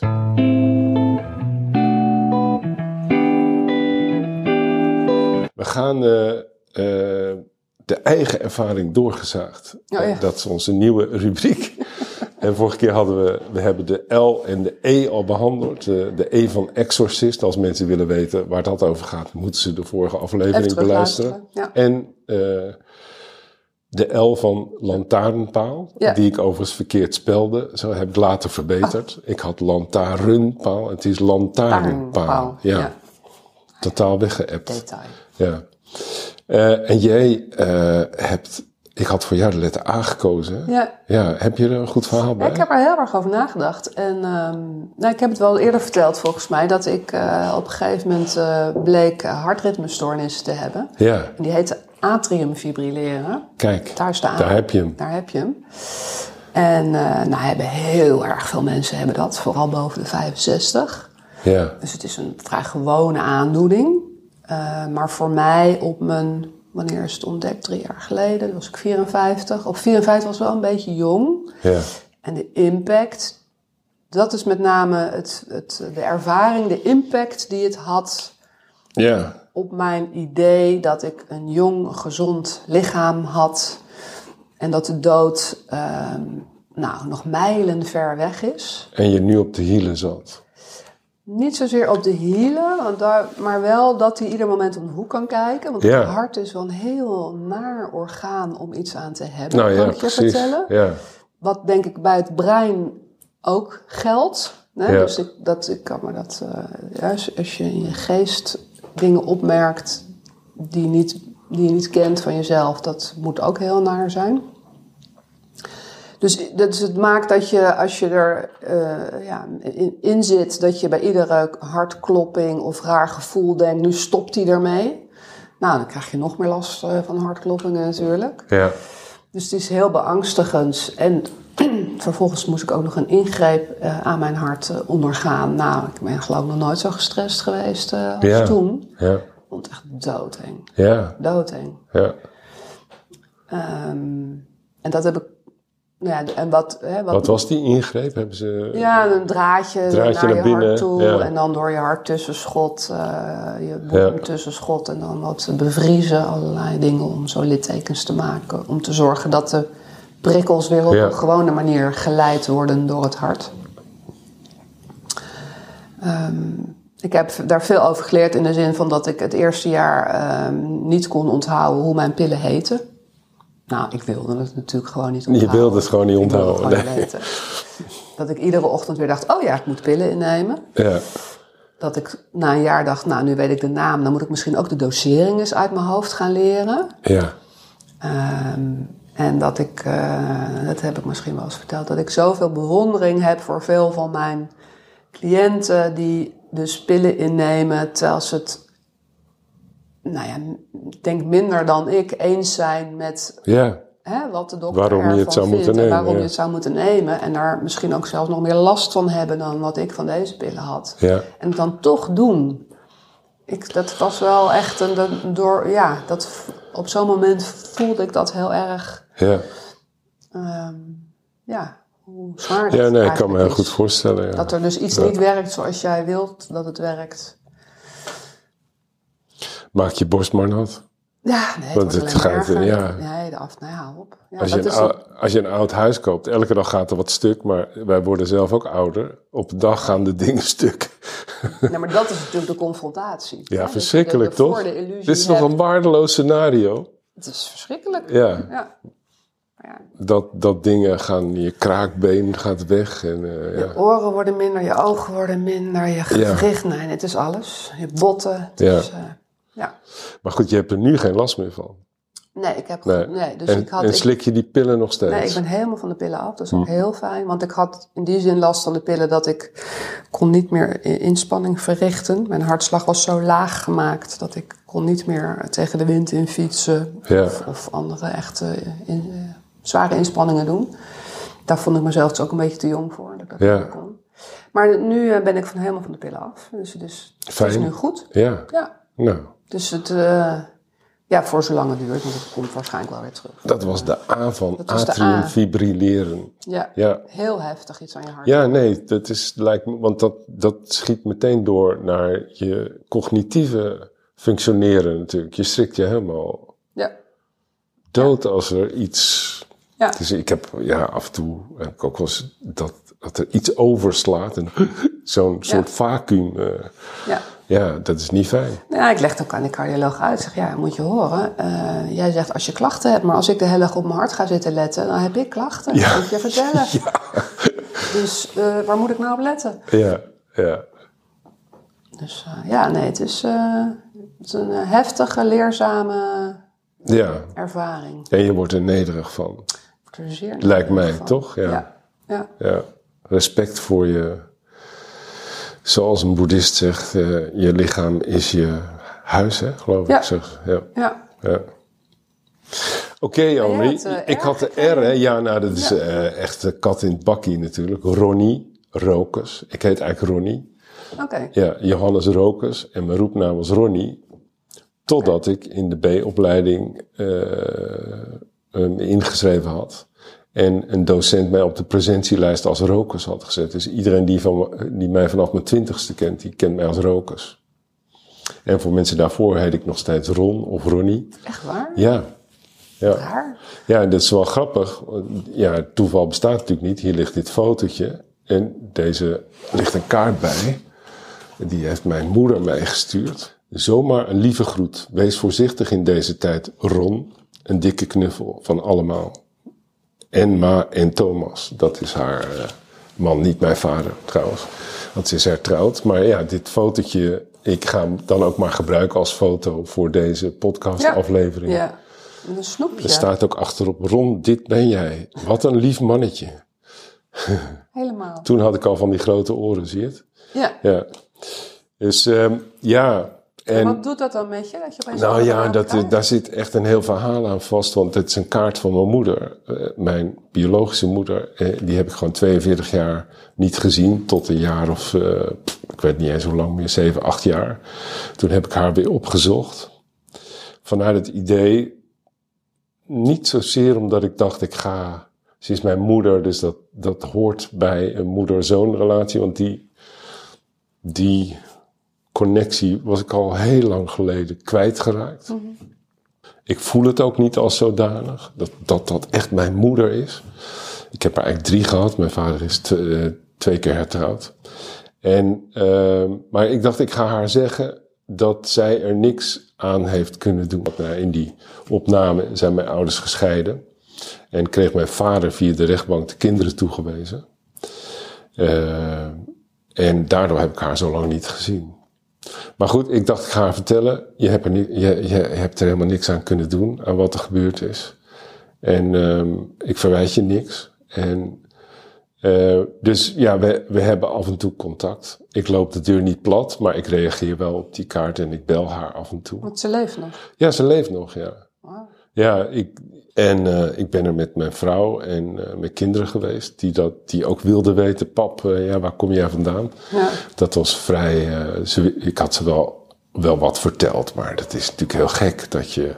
We gaan eh, eh, de eigen ervaring doorgezaagd. Oh ja. Eh, dat is onze nieuwe rubriek. En vorige keer hadden we, we hebben de L en de E al behandeld. De, de E van Exorcist. Als mensen willen weten waar dat over gaat, moeten ze de vorige aflevering beluisteren. ja. En eh, de L van lantaarnpaal, Ja. die ik overigens verkeerd spelde. Zo heb ik later verbeterd. Ik had lantaarnpaal, het is lantaarnpaal. Taarnpaal, Ja, ja. totaal weggeëpt. Detail. Ja. Eh, en jij eh, hebt, ik had voor jou de letter A gekozen. Ja. Ja, heb je er een goed verhaal bij? Ja, ik heb er heel erg over nagedacht. En ehm, nou, ik heb het wel eerder verteld volgens mij, dat ik eh, op een gegeven moment eh, bleek eh, hartritmestoornis te hebben. Ja, En die heette atriumfibrilleren. kijk, Daar staan. daar heb je hem. Daar heb je hem. En nou, hebben heel erg veel mensen hebben dat, vooral boven de 65. Ja, Dus het is een vrij gewone aandoening. Maar voor mij op mijn, wanneer is het ontdekt? Drie jaar geleden, toen was ik 54. Op 54 was wel een beetje jong. ja, En de impact, dat is met name het, het, de ervaring, de impact die het had ja, op mijn idee dat ik een jong, gezond lichaam had. En dat de dood ehm, nou, nog mijlen ver weg is. En je nu op de hielen zat. Niet zozeer op de hielen, want daar, maar wel dat hij ieder moment om de hoek kan kijken. Want Ja. het hart is wel een heel naar orgaan om iets aan te hebben, Nou kan ja, ik je precies. vertellen. Ja, Wat denk ik bij het brein ook geldt. Hè? Dus ik, dat, ik kan me dat, eh, ja, als- je in je geest dingen opmerkt die, niet, die je niet kent van jezelf, dat moet ook heel naar zijn. Dus, dus het maakt dat je, als je er eh, ja, in, in zit, dat je bij iedere hartklopping of raar gevoel denkt, nu stopt hij ermee. Nou, dan krijg je nog meer last eh, van hartkloppingen natuurlijk. ja, Dus het is heel beangstigend. En <clears throat> vervolgens moest ik ook nog een ingreep eh, aan mijn hart ondergaan. Nou, ik ben geloof ik nog nooit zo gestrest geweest als Ja. toen. ja. vond het echt doodeng. Ja, Doodeng. ja. Ehm, en dat heb ik... Nou ja, en wat, hè, wat, Wat was die ingreep? Hebben ze... Ja, een draadje, Draadje naar, naar je binnen, hart toe. ja. En dan door je hart tussenschot, eh je boezem Ja. tussenschot. En dan wat bevriezen, allerlei dingen om zo littekens te maken. Om te zorgen dat de prikkels weer op een gewone manier geleid worden door het hart. Ehm, ik heb daar veel over geleerd in de zin van dat ik het eerste jaar ehm, niet kon onthouden hoe mijn pillen heten. Nou, ik wilde het natuurlijk gewoon niet onthouden. wilde het gewoon niet Ik wilde het onthouden, gewoon niet weten. Dat ik iedere ochtend weer dacht, oh ja, ik moet pillen innemen. Ja, Dat ik na een jaar dacht, nou, nu weet ik de naam. Dan moet ik misschien ook de dosering eens uit mijn hoofd gaan leren. ja, Ehm, en dat ik, eh, dat heb ik misschien wel eens verteld, dat ik zoveel bewondering heb voor veel van mijn cliënten die dus pillen innemen terwijl ze het, nou ja, ik denk minder dan ik eens zijn met ja. hè, wat de dokter Waarom je het zou vindt moeten en nemen, waarom ja. je het zou moeten nemen. En daar misschien ook zelfs nog meer last van hebben dan wat ik van deze pillen had. Ja, En het dan toch doen. Ik, dat was wel echt een, dat- door, ja, dat, op zo'n moment voelde ik dat heel erg, ja. ehm, ja, hoe zwaar dat Ja, nee, ik kan me heel is. goed voorstellen. Ja. Dat er dus iets niet werkt zoals jij wilt dat het werkt. Maak je borst maar nat. Ja, nee, het Want het gaat, erger. ja. Nee, de af, nee, hou op. Ja, Als je, een, als je een oud huis koopt, elke dag gaat er wat stuk, maar wij worden zelf ook ouder. Op de dag gaan de <laughs> dingen stuk. Nee, maar dat is natuurlijk de confrontatie. Ja, Hè, verschrikkelijk toch? Dit is hebt. een waardeloos scenario? Het is verschrikkelijk. Ja, Ja. ja. dat, dat dingen gaan, je kraakbeen gaat weg. En, eh, ja. Je oren worden minder, je ogen worden minder, je gewricht, nee, het is alles. Je botten. Het Ja. is, eh, ja. Maar goed, je hebt er nu geen last meer van. Nee, ik heb Nee. nee. dus en, ik had, en ik- slik je die pillen nog steeds? nee, ik ben helemaal van de pillen af. Dat is Hm. ook heel fijn. Want ik had in die zin last van de pillen dat ik kon niet meer inspanning verrichten. Mijn hartslag was zo laag gemaakt dat ik kon niet meer tegen de wind in fietsen. Ja. Of, of andere echte in- eh, zware inspanningen doen. Daar vond ik mezelf dus ook een beetje te jong voor. Dat ik dat Ja. kon. Maar nu eh, ben ik van helemaal van de pillen af. Dus, dus het is nu goed. Ja, Ja. nou, Dus het, eh, ja, voor zolang het duurt, want het komt waarschijnlijk wel weer terug. dat was de A van Dat was de atrium A. fibrilleren. Ja, Ja, heel heftig iets aan je hart. Ja, nee, dat is, lijkt me, want dat, dat schiet meteen door naar je cognitieve functioneren natuurlijk. Je schrikt je helemaal Ja, dood als er iets... ja. Dus ik heb, ja, af en toe heb ik ook wel eens dat, dat er iets overslaat en <laughs> zo'n soort vacuüm. eh, ja. Ja, dat is niet fijn. Ja, ik leg het ook aan de cardioloog uit. Ik zeg, ja, moet je horen. eh, jij zegt als je klachten hebt, maar als ik de hele dag op mijn hart ga zitten letten, dan heb ik klachten. Ja. Dat moet je vertellen. <laughs> Dus eh, waar moet ik nou op letten? Ja, ja, Dus eh, ja, nee, het is, het is een heftige, leerzame ja. ervaring. En je wordt er nederig van. Ik word er zeer Lijkt mij, nederig van. toch? Ja. Ja, respect voor je. Zoals een boeddhist zegt, eh, je lichaam is je huis, hè, geloof Ja. ik. Zeg. Ja, ja. ja. Oké, had, eh, ik had de. R, hè. Ja, nou, dat is eh, echt de kat in het bakkie natuurlijk. Ronnie Rokers. Ik heet eigenlijk Ronnie. Oké. Ja, Johannes Rokers. En mijn roepnaam was Ronnie. Totdat ik in de B-opleiding me ingeschreven had. En een docent mij op de presentielijst als Rokers had gezet. Dus iedereen die, van, die mij vanaf mijn twintigste kent, die kent mij als Rokers. En voor mensen daarvoor heet ik nog steeds Ron of Ronnie. Echt waar? Ja. Ja. Raar. Ja, en dat is wel grappig. Ja, toeval bestaat natuurlijk niet. Hier ligt dit fotootje. En deze ligt een kaart bij. Die heeft mijn moeder mij gestuurd. Zomaar een lieve groet. Wees voorzichtig in deze tijd, Ron. Een dikke knuffel van allemaal. En Ma en Thomas. Dat is haar eh, man, niet mijn vader trouwens. Want ze is hertrouwd. Maar ja, dit fotootje, ik ga hem dan ook maar gebruiken als foto voor deze podcastaflevering. Ja. En een snoepje. Er staat ook achterop, Ron, dit ben jij. Wat een lief mannetje. <laughs> Helemaal. Toen had ik al van die grote oren, zie je het? Ja. Ja. Dus ehm, ja, En wat doet dat dan met je? Dat je nou ja, dat, krijgt? daar zit echt een heel verhaal aan vast. Want het is een kaart van mijn moeder. Eh, mijn biologische moeder, eh, die heb ik gewoon 42 jaar niet gezien. Tot een jaar of, eh, ik weet niet eens hoe lang meer, 7, 8 jaar. Toen heb ik haar weer opgezocht. Vanuit het idee, niet zozeer omdat ik dacht, ik ga... Ze is mijn moeder, dus dat, dat hoort bij een moeder-zoon relatie. Want die, die connectie was ik al heel lang geleden kwijtgeraakt. Ik voel het ook niet als zodanig, dat, dat dat echt mijn moeder is. Ik heb er eigenlijk drie gehad. Mijn vader is eh, twee keer hertrouwd. En, ehm, maar ik dacht, ik ga haar zeggen dat zij er niks aan heeft kunnen doen. Nou, in die opname zijn mijn ouders gescheiden. En kreeg mijn vader via de rechtbank de kinderen toegewezen. Eh, en daardoor heb ik haar zo lang niet gezien. Maar goed, ik dacht, ik ga haar vertellen. Je hebt er, niet, je, je hebt er helemaal niks aan kunnen doen, aan wat er gebeurd is. En ehm, ik verwijt je niks. En, eh, dus ja, we, we hebben af en toe contact. Ik loop de deur niet plat, maar ik reageer wel op die kaart en ik bel haar af en toe. Want ze leeft nog. Ja, ze leeft nog, ja. Ja, ik, en eh, ik ben er met mijn vrouw en eh, mijn kinderen geweest, die, dat, die ook wilden weten, pap, eh, ja, waar kom jij vandaan? Ja. Dat was vrij, ze, ik had ze wel, wel wat verteld, maar dat is natuurlijk heel gek dat je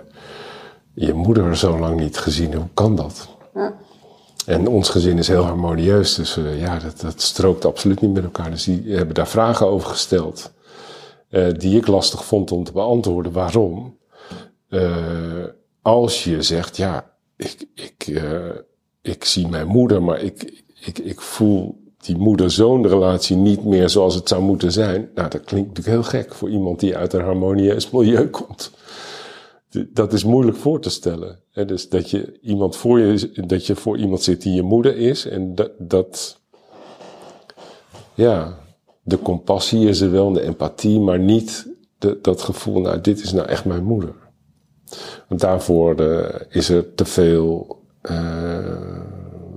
je moeder zo lang niet gezien hebt. Hoe kan dat? Ja. En ons gezin is heel harmonieus, dus ja, dat, dat strookt absoluut niet met elkaar. Dus die hebben daar vragen over gesteld, die ik lastig vond om te beantwoorden. Waarom? Eh, als je zegt, ja, ik, ik, eh, ik zie mijn moeder, maar ik, ik, ik voel die moeder-zoon relatie niet meer zoals het zou moeten zijn. Nou, dat klinkt natuurlijk heel gek voor iemand die uit een harmonieus milieu komt. Dat is moeilijk voor te stellen. Hè? Dus dat je iemand voor je, dat je voor iemand zit die je moeder is en dat, dat ja, de compassie is er wel, de empathie, maar niet de, dat gevoel, nou, dit is nou echt mijn moeder. Want daarvoor eh, is er te veel eh,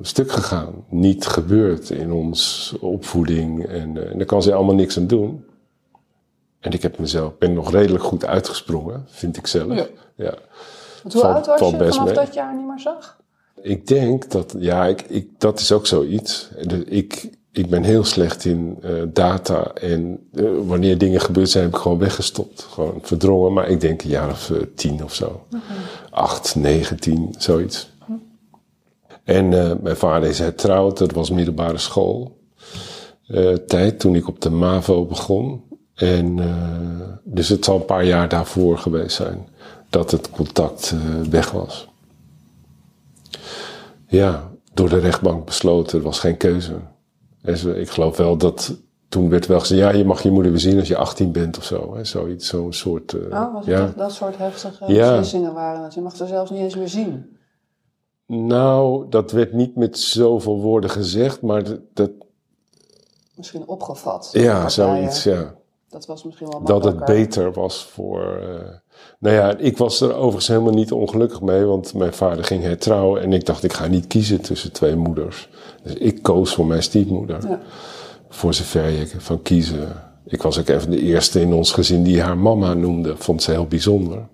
stuk gegaan. Niet gebeurd in ons opvoeding. En, eh, en daar kan ze allemaal niks aan doen. En ik heb mezelf, ben nog redelijk goed uitgesprongen, vind ik zelf. Ja. Ja. Want hoe oud was je vanaf mee. dat je haar niet meer zag? Ik denk dat, ja, ik, ik, dat is ook zoiets. Ik, ik ben heel slecht in eh, data en eh, wanneer dingen gebeurd zijn, heb ik gewoon weggestopt. Gewoon verdrongen, maar ik denk een jaar of eh, tien of zo. Acht, negen, tien, zoiets. En mijn vader is hertrouwd, dat was middelbare school. tijd toen ik op de MAVO begon. En dus het zal een paar jaar daarvoor geweest zijn dat het contact weg was. Ja, door de rechtbank besloten, er was geen keuze. Ik geloof wel dat toen werd wel gezegd, ja, je mag je moeder weer zien als je 18 bent of zo. Hè? Zoiets, zo'n soort. eh, Oh, was ja. echt dat soort heftige Ja. beslissingen waren het? Je mag ze zelfs niet eens meer zien. Nou, dat werd niet met zoveel woorden gezegd, maar dat, dat Misschien opgevat. ja, Partijen. zoiets, ja. Dat was misschien wel Dat het beter was voor. eh, nou ja, ik was er overigens helemaal niet ongelukkig mee, want mijn vader ging hertrouwen en ik dacht, ik ga niet kiezen tussen twee moeders. Dus ik koos voor mijn stiefmoeder. Ja. Voor zover je van kiezen. Ik was ook een van de eerste in ons gezin die haar mama noemde. Vond ze heel bijzonder.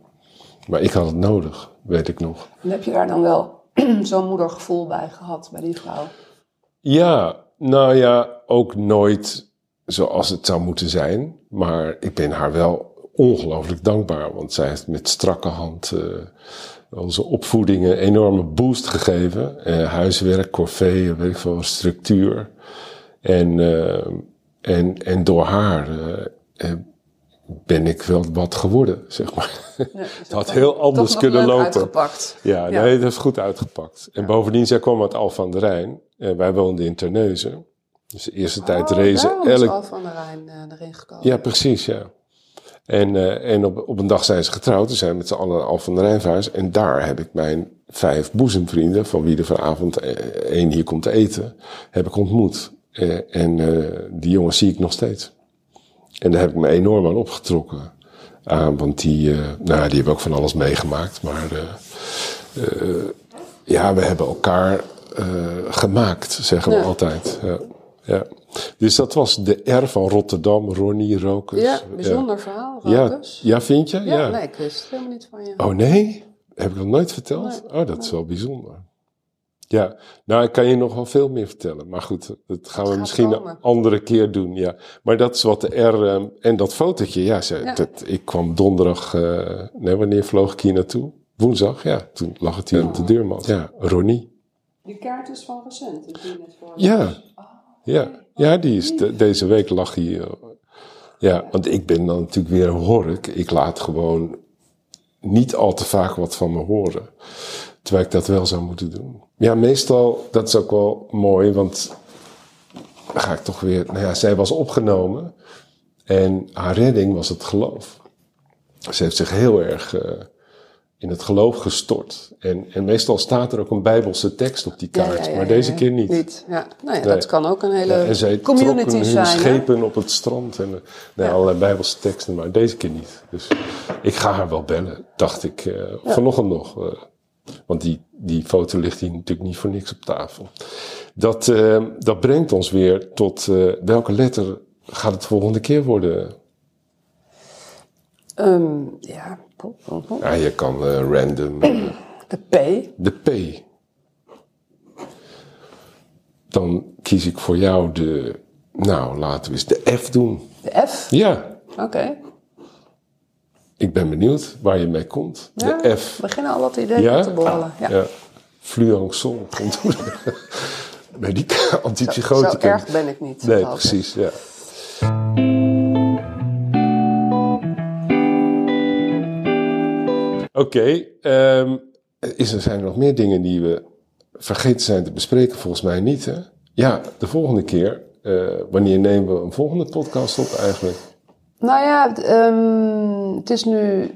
Maar ik had het nodig, weet ik nog. En heb je daar dan wel <clears throat> zo'n moedergevoel bij gehad, bij die vrouw? Ja, nou ja, ook nooit zoals het zou moeten zijn. Maar ik ben haar wel ongelooflijk dankbaar. Want zij heeft met strakke hand eh, onze opvoeding een enorme boost gegeven. Eh, huiswerk, corvée, weet ik veel, structuur. En, eh, en, en door haar ben ik wel wat geworden, zeg maar. <laughs> Het had heel anders kunnen lopen. uitgepakt. Ja, Ja. nee, dat is goed uitgepakt. En bovendien, zij kwam uit Al van der Rijn. En wij woonden in Terneuzen. Dus de eerste tijd Oh, is elk... Al van der Rijn eh, erin gekomen. Ja, precies, ja. En, eh, en op, op een dag zijn ze getrouwd. Toen zijn met z'n allen Al van der Rijn verhuisd. En daar heb ik mijn vijf boezemvrienden, van wie er vanavond eh, één hier komt eten, heb ik ontmoet. En die jongens zie ik nog steeds. En daar heb ik me enorm aan opgetrokken. Aan, want die, nou, die hebben ook van alles meegemaakt. Maar ja, we hebben elkaar gemaakt, zeggen we Ja. altijd. Ja, ja. Dus dat was de R van Rotterdam, Ronnie Rokus. Ja, bijzonder verhaal, Ja. Rokus. ja, vind je? Ja, nee, ik wist het helemaal niet van je. Oh nee? Heb ik dat nooit verteld? Nee. oh, dat is wel bijzonder. Ja, nou, ik kan je nog wel veel meer vertellen. Maar goed, dat gaan we misschien komen. een andere keer doen. Ja. Maar dat is wat de R... ehm, en dat fotootje, ja, ze, Ja. Dat, ik kwam donderdag... eh, nee, wanneer vloog ik hier naartoe? Woensdag, ja. Toen lag het hier op de deurmat. Ja, Ronnie. Die kaart is van recent, die net voor Ja. Ja, ja die is de- deze week lag hij. eh, ja, want ik ben dan natuurlijk weer een hork. Ik laat gewoon niet al te vaak wat van me horen. Terwijl ik dat wel zou moeten doen. Ja, meestal, dat is ook wel mooi, want dan ga ik toch weer. Nou ja, zij was opgenomen en haar redding was het geloof. Ze heeft zich heel erg eh, in het geloof gestort. En, en meestal staat er ook een bijbelse tekst op die kaart, ja, ja, maar deze keer niet. Niet, ja. Nou ja, Nee. dat kan ook een hele en zij community trokken hun zijn. schepen op het strand. En eh, Ja. allerlei bijbelse teksten, maar deze keer niet. Dus ik ga haar wel bellen, dacht ik eh, vanochtend nog. eh, want die, die foto ligt hier natuurlijk niet voor niks op tafel. Dat, dat brengt ons weer tot welke letter gaat het de volgende keer worden? Ehm, ja, Ja, je kan eh, random. eh, de P. de P. Dan kies ik voor jou de. Nou, laten we eens de F doen. De F. Ja, Oké. ik ben benieuwd waar je mee komt. Ja, De F. We beginnen al wat ideeën Ja? te borrelen. Ja. Ja. Fluangsol <laughs> komt bij die <laughs> Zo, antipsychotica. erg ben ik niet. Nee, precies, ja. Oké, ehm, is er zijn er nog meer dingen die we vergeten zijn te bespreken? Volgens mij niet, hè? Ja, de volgende keer. eh, wanneer nemen we een volgende podcast op eigenlijk? Nou ja, d- ehm, het is nu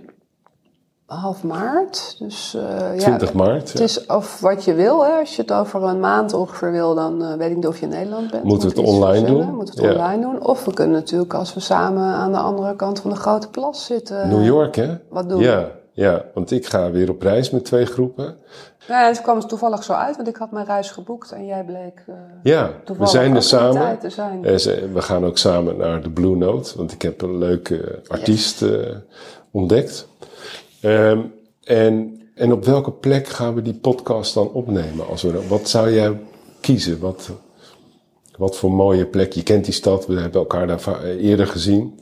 half maart. Dus eh, 20 ja, maart. Het ja. is of wat je wil. Hè. Als je het over een maand ongeveer wil, dan eh, weet ik niet of je in Nederland bent. Moeten we het online doen? Moeten we het Ja. online doen. Of we kunnen natuurlijk als we samen aan de andere kant van de grote plas zitten. New York, hè? Wat doen Ja, ja, want ik ga weer op reis met twee groepen. Ja, het kwam toevallig zo uit, want ik had mijn reis geboekt en jij bleek eh, Ja, we zijn er samen. tijd te zijn. Eh, We gaan ook samen naar de Blue Note, want ik heb een leuke artiest eh, ontdekt. Ehm, en, en op welke plek gaan we die podcast dan opnemen? Als we, wat zou jij kiezen? Wat, wat voor mooie plek? Je kent die stad, we hebben elkaar daar eerder gezien.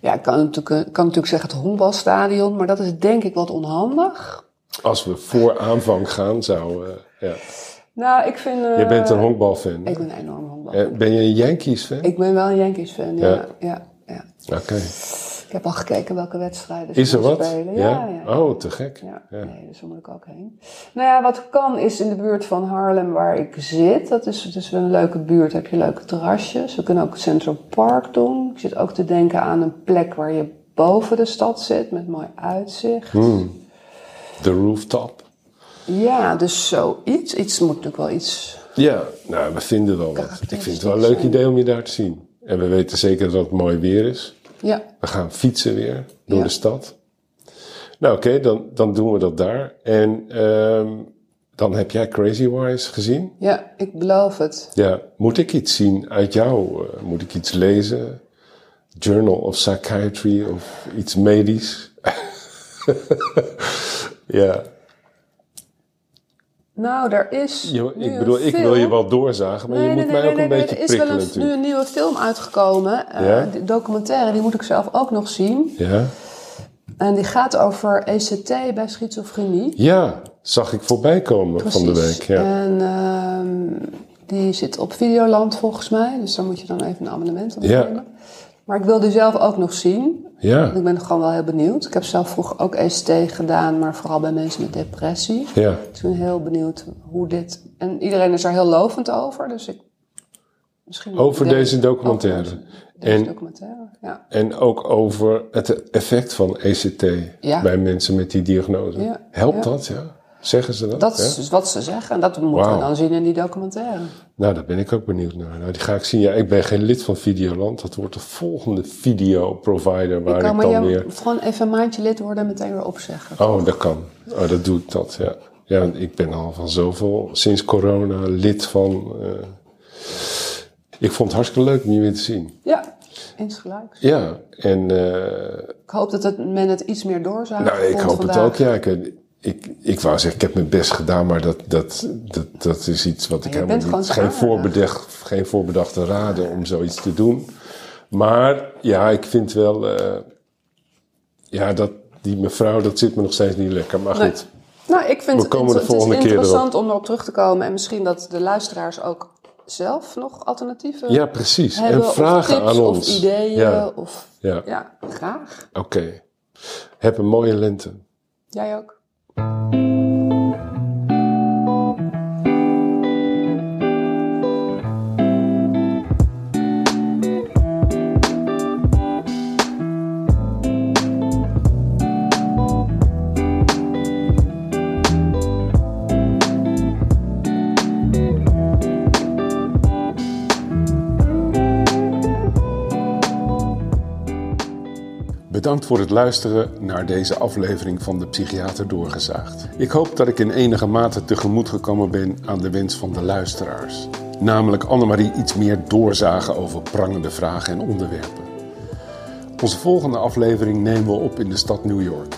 Ja, ik kan natuurlijk, eh, kan natuurlijk zeggen het honkbalstadion, maar dat is denk ik wat onhandig. Als we voor aanvang gaan, zou... eh, ja. Nou, ik vind... eh, Je bent een honkbalfan. Ik ben een enorm honkbal. Eh, ben je een Yankees-fan? Ik ben wel een Yankees fan, ja. Ja. ja. ja, Oké. Ik heb al gekeken welke wedstrijden ze Is er wat? spelen. Ja? Ja, ja. Oh, te gek. Ja, nee, dus daar moet ik ook heen. Nou ja, wat kan is in de buurt van Haarlem waar ik zit. Dat is dus een leuke buurt. Heb je leuke terrasjes. We kunnen ook Central Park doen. Ik zit ook te denken aan een plek waar je boven de stad zit met mooi uitzicht. Hmm. De rooftop. Ja, dus zoiets. Iets moet natuurlijk wel iets. Ja, nou, we vinden wel wat. Ik vind het wel een leuk idee om je daar te zien. En we weten zeker dat het mooi weer is. Ja, We gaan fietsen weer door Ja. de stad. Nou, oké, dan, dan doen we dat daar. En ehm, dan heb jij Crazy Wise gezien. ja, ik beloof het. Ja, moet ik iets zien uit jou? Eh, moet ik iets lezen? Journal of Psychiatry of iets medisch? <laughs> ja, Nou, er is. je, ik bedoel, ik wil je wel doorzagen, maar je moet mij ook een beetje Er is wel prikkelen een, nu een nieuwe film uitgekomen. eh, Ja? documentaire, die moet ik zelf ook nog zien. Ja? En die gaat over ECT bij schizofrenie. ja, zag ik voorbij komen van de week. Ja. En ehm, die zit op Videoland volgens mij. Dus daar moet je dan even een abonnement op Ja. nemen. Maar ik wil die zelf ook nog zien. Ja, Ik ben gewoon wel heel benieuwd. Ik heb zelf vroeger ook ECT gedaan, maar vooral bij mensen met depressie. ja. Dus ik ben heel benieuwd hoe dit... En iedereen is er heel lovend over, dus ik... Misschien Over deze documentaire. Over deze En- documentaire, ja. En ook over het effect van ECT Ja. bij mensen met die diagnose. Ja, Helpt dat, ja? Zeggen ze dat? Dat is dus wat ze zeggen en dat moeten we dan zien in die documentaire. Nou, daar ben ik ook benieuwd naar. Nou, die ga ik zien. Ja, ik ben geen lid van Videoland. Dat wordt de volgende videoprovider waar Ik ik, kan maar dan je weer... gewoon even een maandje lid worden en meteen weer opzeggen. Oh, dat kan. Oh, dat doe ik dat, ja. Ja, want ik ben al van zoveel, sinds corona, lid van... eh, Ik vond het hartstikke leuk om je weer te zien. Ja, insgelijks. Ja, en... eh, Ik hoop dat het, men het iets meer doorzaagt. nou, ik hoop vandaag. het ook, ja. Ik, ik, ik wou zeggen, ik heb mijn best gedaan, maar dat, dat, dat, dat is iets wat ik helemaal niet... Geen, voorbedacht, geen voorbedachte raden om zoiets te doen. Maar ja, ik vind wel... eh, ja, dat, die mevrouw, dat zit me nog steeds niet lekker. Maar Nee. goed, Nou, ik vind We het, is keer interessant om erop terug te komen. En misschien dat de luisteraars ook zelf nog alternatieven ja, precies. hebben. en vragen tips aan ons. of ideeën. Ja, Of, ja. ja, graag. oké. Heb een mooie lente. Jij ook. Música Bedankt voor het luisteren naar deze aflevering van de Psychiater Doorgezaagd. Ik hoop dat ik in enige mate tegemoet gekomen ben aan de wens van de luisteraars. Namelijk Annemarie iets meer doorzagen over prangende vragen en onderwerpen. Onze volgende aflevering nemen we op in de stad New York.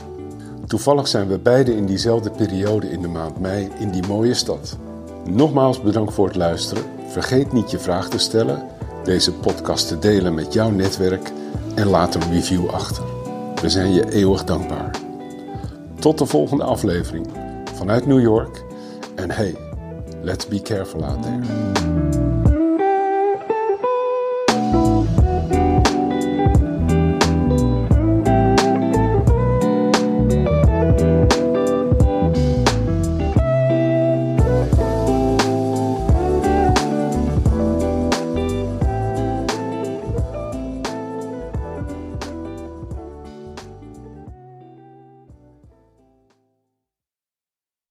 Toevallig zijn we beide in diezelfde periode in de maand mei in die mooie stad. Nogmaals bedankt voor het luisteren. Vergeet niet je vraag te stellen, deze podcast te delen met jouw netwerk en laat een review achter. We zijn je eeuwig dankbaar. Tot de volgende aflevering vanuit New York. En hey, let's be careful out there.